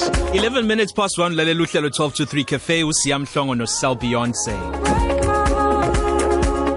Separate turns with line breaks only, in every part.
11 minutes past 1 lalela uhlelo 12 to 3 cafe usiyamhlongo no Sal Beyonce.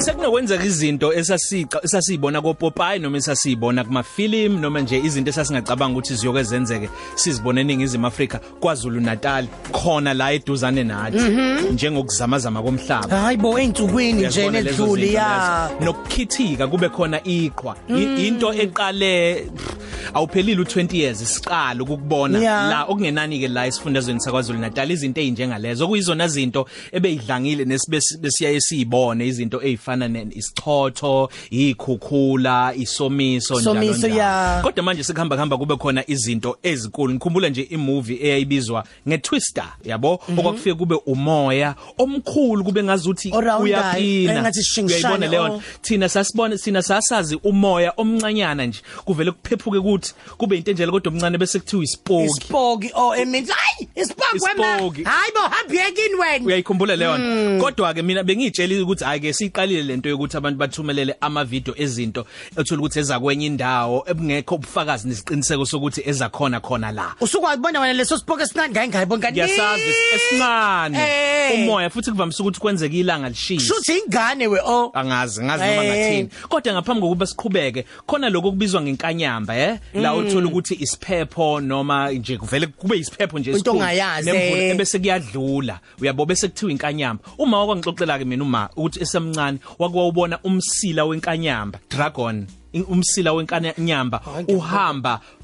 Sekunokwenzeka izinto esasiqa esasiyibona ko Popeye noma esasiyibona kuma film noma nje izinto esasingacabanga ukuthi ziyokezenzeke sizibone eningizimu Afrika kwaZulu Natal khona la eduzane nathi njengokuzamazama komhlaba.
Hayi bo einsukwini nje
Uyazibona lezo
nedluli ya.
Nokukhithika kube khona iqhwa I- into eqale pff, awuphelile u20 years isiqala ukubona
Yeah.
la okungenani ke la esifundazweni sakwaZulu Natal izinto ezinjengalezo okuyizona zinto ebeyidlangile nesibesiyaye siyibone izinto ezifana nesichotho ikhukhula isomiso njalo
Somiso, yeah.
kodwa manje sekuhamba hamba kube khona izinto ezikulu ngikhumbula nje imovie eyayibizwa ngeTwister yabo
Mhm.
okwakufike kube umoya omkhulu kube ngazuthi uyaphina uyayibona leyo
oh.
thina sasibona sina sasazi umoya omncanyana nje kuvele kuphephuke kuthi kube into enjele kodwa omncane bese kuthiwa isipoki
isipoki oh it means hayi isipoki wema
Isipoki.
hayi bo hamba yekini wena.
Uyayikhumbula leyo
Hmm.
nto. Kodwa ke mina bengitshelile ukuthi hayi ke siqalile lento yokuthi abantu bathumelele ama video ezinto ethola ukuthi eza kwenye indawo ebungekho ubufakazi nesiqiniseko sokuthi eza khona khona la.
Usukwabona wena leso sipoki esincane ngayi ngayibona kanti
ngiyasazi esincane
Eh.
umoya futhi kuvamise ukuthi kwenzeke ilanga lishisa
shuthi ingane we oh.
Angazi ngazi noma
Eh.
ngathini. Kodwa ngaphambi kokuba siqhubeke khona lokho kubizwa ngenkanyamba eh? La
Mm.
uthola ukuthi isiphepho noma nje kuvele kube isiphepho nje
Into
esikhulu,
ongayazi,
nemvula
eh.
ebese kuyadlula uyabo bese kuthiwa inkanyamba uma wakwangixoxela ke mina uma ukuthi esemncane wakwawubona umsila wenkanyamba dragon in- umsila wenkanyamba
Hayi, ngiyabona.
uhamba u- u- u-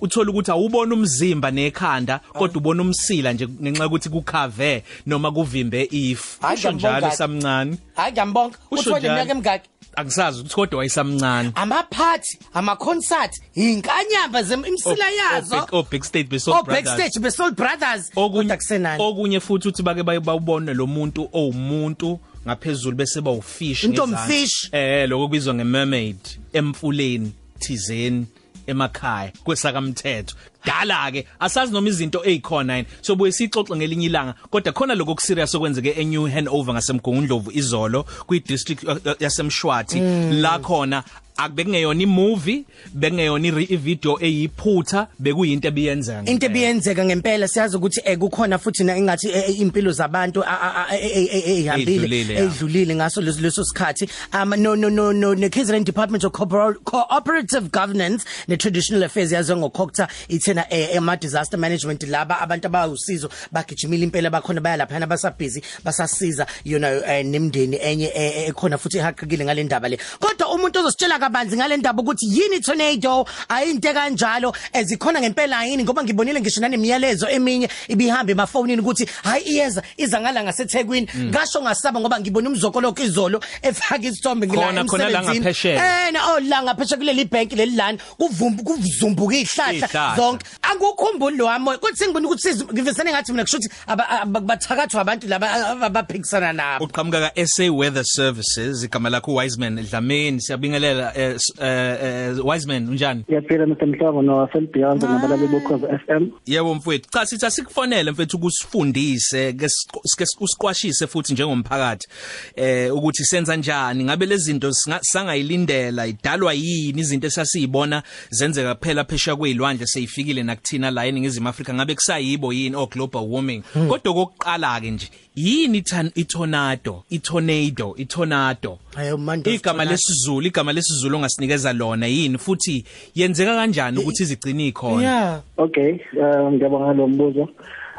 uthola ukuthi awubona umzimba nekhanda kodwa ubona umsila nje ngenxa yokuthi kukhave noma kuvimbe ifu
Hayi,
usho njalo
ngiyambonga.
samncane
hayi ngiyambonga.
Usho
uthole
njalo.
iminyaka emingaki.
Angisazi ukuthi kodwa wayesamncane.
Amaphathi ama-concert inkanyamba imsila yazo.
o big state be so
oh
brothers.
backstage besoul brothers.
Okunye
kodwa kusenani
okunye futhi uthi bake baye bawubone lo muntu owumuntu ngaphezulu bese ba ufish
Intomfish.
eh lokho kubizwa ngemermaid emfuleni thizeni. Emakhaya kwesakamthetho. Dala ke asazi noma izinto ezikhona yini. So buye sixoxe ngelinye ilanga kodwa khona lokho kuserious okwenzeke eNew Hanover ngasemgungundlovu izolo kwi district uh, uh, yasemshwathi la khona akubekungeyona imovie bekungeyona i- ivideo eyiphutha bekuyinto ebiyenzeka
into
ngempela.
ebiyenzeka ngempela siyazi ukuthi eh, kukhona futhi na ingathi eh, eh, impilo zabantu a- a- a- eh, eh, eh, eyihambile
Ey'dlulile, ya.
eyidlulile ngaso leso leso sikhathi um no no no no ne KZN Department of Corpora- Cooperative Governance ne Traditional Affairs yaziwa ngokokta ithena eh, ama disaster management laba abantu abawusizo bagijimile impela bakhona baya lapha abasabhizi basasiza you know eh, nemndeni enye eh, eh, ekhona futhi ehaqekile ngale ndaba le kodwa umuntu ozositshela kabanzi ngale ndaba ukuthi yini tornado? Ayinte kanjalo. Ezikhona ngempela yini? Ngoba ngibonile ngisho nanemiyalezo eminye ibihamba emafonini ukuthi hayi iyeza iza ngala ngaseThekwini ngasho ngasaba ngoba ngibona umzokoloko izolo efaka isithombe ngila
Khona- khona la
emsebenzini.
ngaphesheya.
eh na oh la ngaphesheya kuleli bank leli lana kuvumbu kuvumbuka izihlahla
Iy'hlahla.
zonke. Angukhumbuli lo wami kuthi ngibona ukuthi siz- ngivesane ngathi mina kusho ukuthi aba- aba- bathakathwa abantu laba abaphikisana nabo.
Uqhamuka ka SA Weather Services igama lakho Wiseman Dlamini siyabingelela eh, s- eh, eh, Wiseman unjani?
Ngiyaphila Mr Mhlongo no Phil Beyond nabalali bokhoza FM.
yebo mfowethu. Cha sithi asikufonele mfethu ukusifundise ke sik- sike usiqwashise futhi njengomphakathi eh ukuthi senza njani? Ngabe lezi zinto singa- sangayilindela idalwa yini? Izinto esasizibona zenzeka kuphela phesha kwezilwandle seyifikile nakuthina la eningizimu Afrika. Ngabe kusayibo yini? O global warming. Kodwa kokuqala ke nje yini ithan- itornado itornado itornado
Hayo, manje
igama
tornado.
lesizulu igama lesizulu ongasinikeza lona yini futhi yenzeka kanjani ukuthi izigcine ikhona
yeah
Okay, um ngiyabonga lo mbuzo.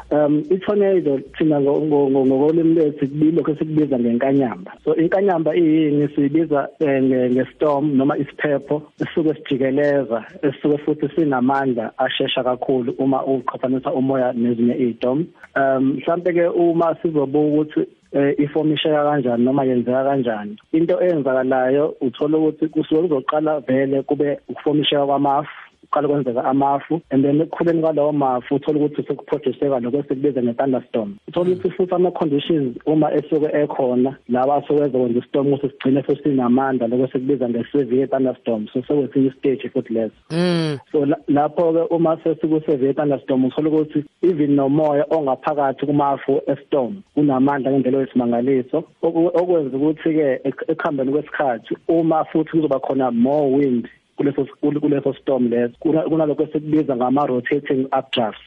Um itornado thina ngo- ngo- ngo- ngokolimi lethu kubilo sikubiza ngenkanyamba. So inkanyamba iyini siyibiza eh, nge- ngestorm noma isiphepho esisuke sijikeleza esisuke futhi sinamandla ashesha kakhulu uma uqhathanisa umoya nezinye izidom. Um mhlambe ke uma sizobuka ukuthi eh ifomisheka kanjani noma yenzeka kanjani into eyenzakalayo uthola ukuthi kusuke kuzoqala vele kube ukufomisheka kwamafu uqala kwenzeka amafu and then ekukhuleni kwalawo mafu uthola ukuthi sekuproduceka lokho esikubiza nge-thunderstorm. Uthola ukuthi futhi ama-conditions uma esuke ekhona lawa asuke ezokwenza istorm ukuthi sigcine futhi sinamandla lokho esikubiza nge-severe thunderstorm so sekwesinye istage futhi leso.
Mm.
So la- lapho-ke uma sesiku-severe thunderstorm uthola ukuthi even nomoya ongaphakathi kumafu estorm unamandla ngendlela yesimangaliso oku- okwenza ukuthi-ke ek- ekuhambeni kwesikhathi uma futhi kuzoba khona more wind kuleso kule- kuleso storm leso Kuna- kunalokho esikubiza ngama-rotating updrafts.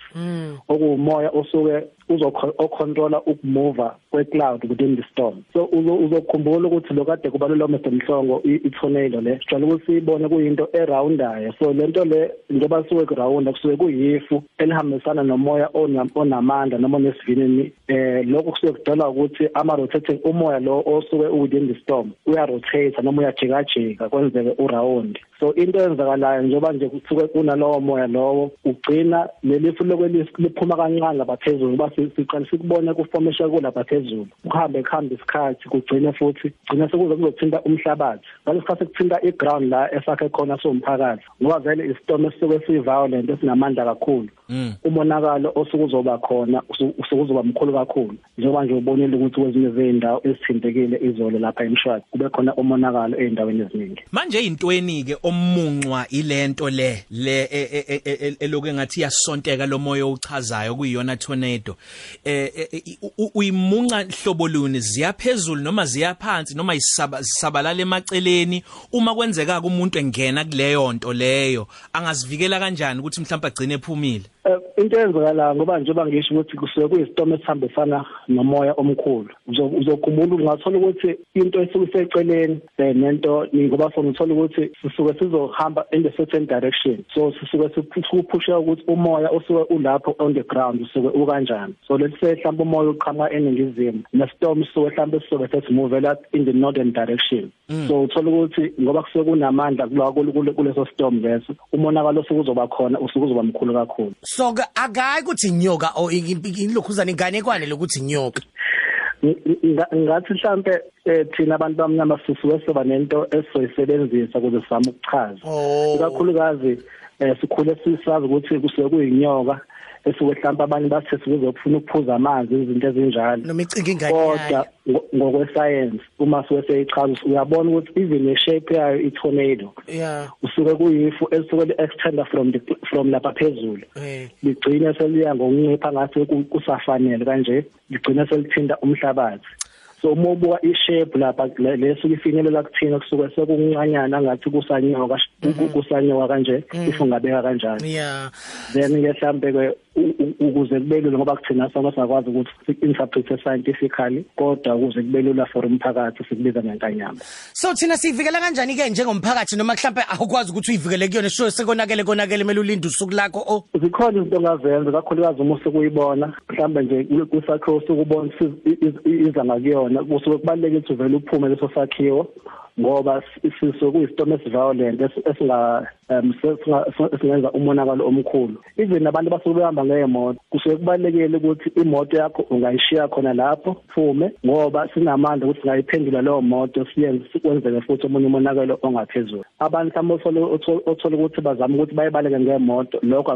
Okuwumoya osuke uzocontrola ukumova kwe-cloud within the storm. So uzokhumbula ukuthi lo kade kubalula Mr Mhlongo i-tornado le. Sijwayele ukuthi siyibone kuyinto eroundayo so lento le njengoba suke kurawunda kusuke kuyifu elihambisana nomoya onamandla noma onesivinini eh lokho kusuke kudala ukuthi ama rotating umoya lo osuke within the storm uya rotate noma uyajikajika kwenzeke uround. So into eyenzakalayo njengoba nje kusuke kunalowo moya lowo ugcina lelifu lokwelisi liphuma kancane lapha phezulu base siqale sikubone kuformation kulapha phezulu kuhambe kuhambe isikhathi kugcine futhi gcina sekuze kuzothinta umhlabathi ngalesikhathi kuthinta iground la esakhe khona somphakathi ngoba vele istorm esisuke siviolent esinamandla kakhulu umonakalo osuke uzoba khona usuke uzoba mkhulu kakhulu njengoba nje ubonile ukuthi kwezinye izindawo ezithintekile izolo lapha emshwazi kube khona umonakalo eindaweni eziningi
manje intweni ke omunqwa ilento le le eloku engathi yasonteka lo moya ochazayo kuyiyona tornado eh uyimunca hlobo luni ziyaphezulu noma ziyaphansi noma isabalala emaceleni? Uma kwenzeka umuntu engena kuleyo nto leyo angazivikela kanjani ukuthi mhlawumbe agcine ephumile?
Into eyenzakala ngoba njengoba ngisho ukuthi kusuke kuyistorm esihambisana nomoya omkhulu uzokhumbula ungathola ukuthi into esuke iseceleni nento ngoba sona uthola ukuthi sisuke sizohamba in the certain direction. So sisuke siphusha ukuthi umoya osuke ulapho on the ground usuke ukanjani. So let's mhlawumbe umoya uqhamuka eningizimu nestorm sisuke mhlawumbe sisuke sesimuvela in the northern direction. So uthola ukuthi ngoba kusuke kunamandla kuleso storm leso umonakalo osuke uzoba khona usuke uzoba mkhulu kakhulu.
So akayi ukuthi inyoka o ilokhuzana inganekwane lokuthi inyoka
ngathi mhlambe thina abantu bamnyama sisuke soba nento esizoyisebenzisa ukuze sizame ukuchaza. Ikakhulukazi sikhule sisazi ukuthi kusuke kuyinyoka. Esuke mhlawumbe abanye bathi sikuzofuna ukuphuza amanzi izinto ezinjalo.
Noma icinga ingane
kodwa ngokwesayensi uma suke seyichaza uyabona ukuthi even the shape yayo i-tornado
yeah
usuke kuyifu esuke li-extender from the from lapha phezulu.
Eh
ligcine seliya ngokuncipha ngathi kusafanele kanje ligcine selithinta umhlabathi. So uma ubuka ishape lapha lesuke ifinyelela kuthina kusuke sekuncanyana ngathi kusanyoka kusanyoka kanje ifungabeka kanjalo
yeah
then ke mhlambe ke ukuze kube lula ngoba kuthina sonke singakwazi ukuthi si-interpret scientifically kodwa ukuze kube lula for umphakathi sikubiza ngenkanyamba
so thina siyivikela kanjani ke njengomphakathi noma mhlambe awukwazi ukuthi uyivikele kuyona sure sekonakele konakele kumele ulinde usuku lakho o
zikhona izinto ongazenza kakhulukazi uma usukuyibona mhlambe nje kwisakhiwo sokubona iza ngakuyona kusuke kubalulekile ukuthi uvele uphume leso sakhiwo ngoba sisuke kuyistorm esiviolent esinga singenza umonakalo omkhulu. Even abantu basuke behamba ngeemoto kusuke kubalekile ukuthi imoto yakho ungayishiya khona lapho phume ngoba sinamandla ukuthi singayiphendula leyo moto siyenze sikwenzeke futhi omunye umonakalo ongaphezulu. Abantu mhlawumbe othola ukuthi bazama ukuthi bayibaleke ngemoto lokho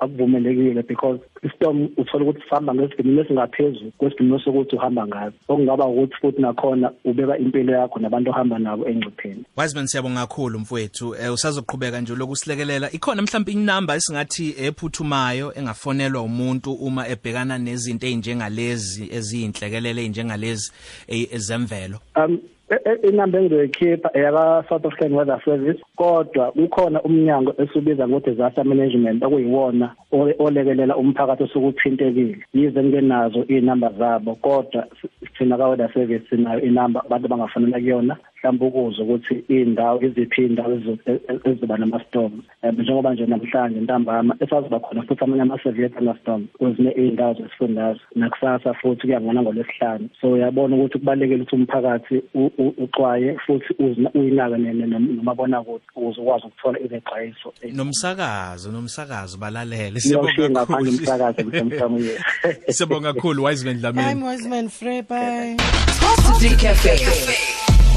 akuvumelekile because istorm uthola ukuthi sihamba ngesivinini esingaphezulu kwesivinini sokuthi uhamba ngaso. Okungaba ukuthi futhi nakhona ubeka impilo yakho nabantu ohamba nabo engcipheni
Wiseman siyabonga kakhulu mfowethu. Eh, usazoqhubeka nje lokusilekelela ikhona mhlawumbe inamba esingathi ephuthumayo engafonelwa umuntu uma ebhekana nezinto ezinjengalezi eziyinhlekelele ezinjengalezi ezemvelo?
Um inamba engizoyikhipha eyaka South African Weather Service kodwa kukhona umnyango esubiza ngo disaster management okuyiwona olekelela umphakathi osukuthintekile. Yize ngenazo inamba zabo kodwa sina ka weather service sinayo inamba abantu bangafanele kuyona. Mhlawumbe ukuze ukuthi indawo iziphi indawo eziba nama-storm um njengoba nje namhlanje ntambama esaziba khona futhi amanye ama-severe thunderstorm kwezinye iy'ndawo zesifundazwe nakusasa futhi kuyangona ngolwesihlanu. So uyabona ukuthi kubalulekile ukuthi umphakathi uxwaye futhi uyinake nomabonakude ukuze ukwazi ukuthola izexwayiso.
Nomsakazo nomsakazo balalele.
Siyoshiya ngaphandle umsakazo msemsamo
sibonga kakhulu wiseman dlamini.
I'm Wiseman Frey bye.
Positive Cafe.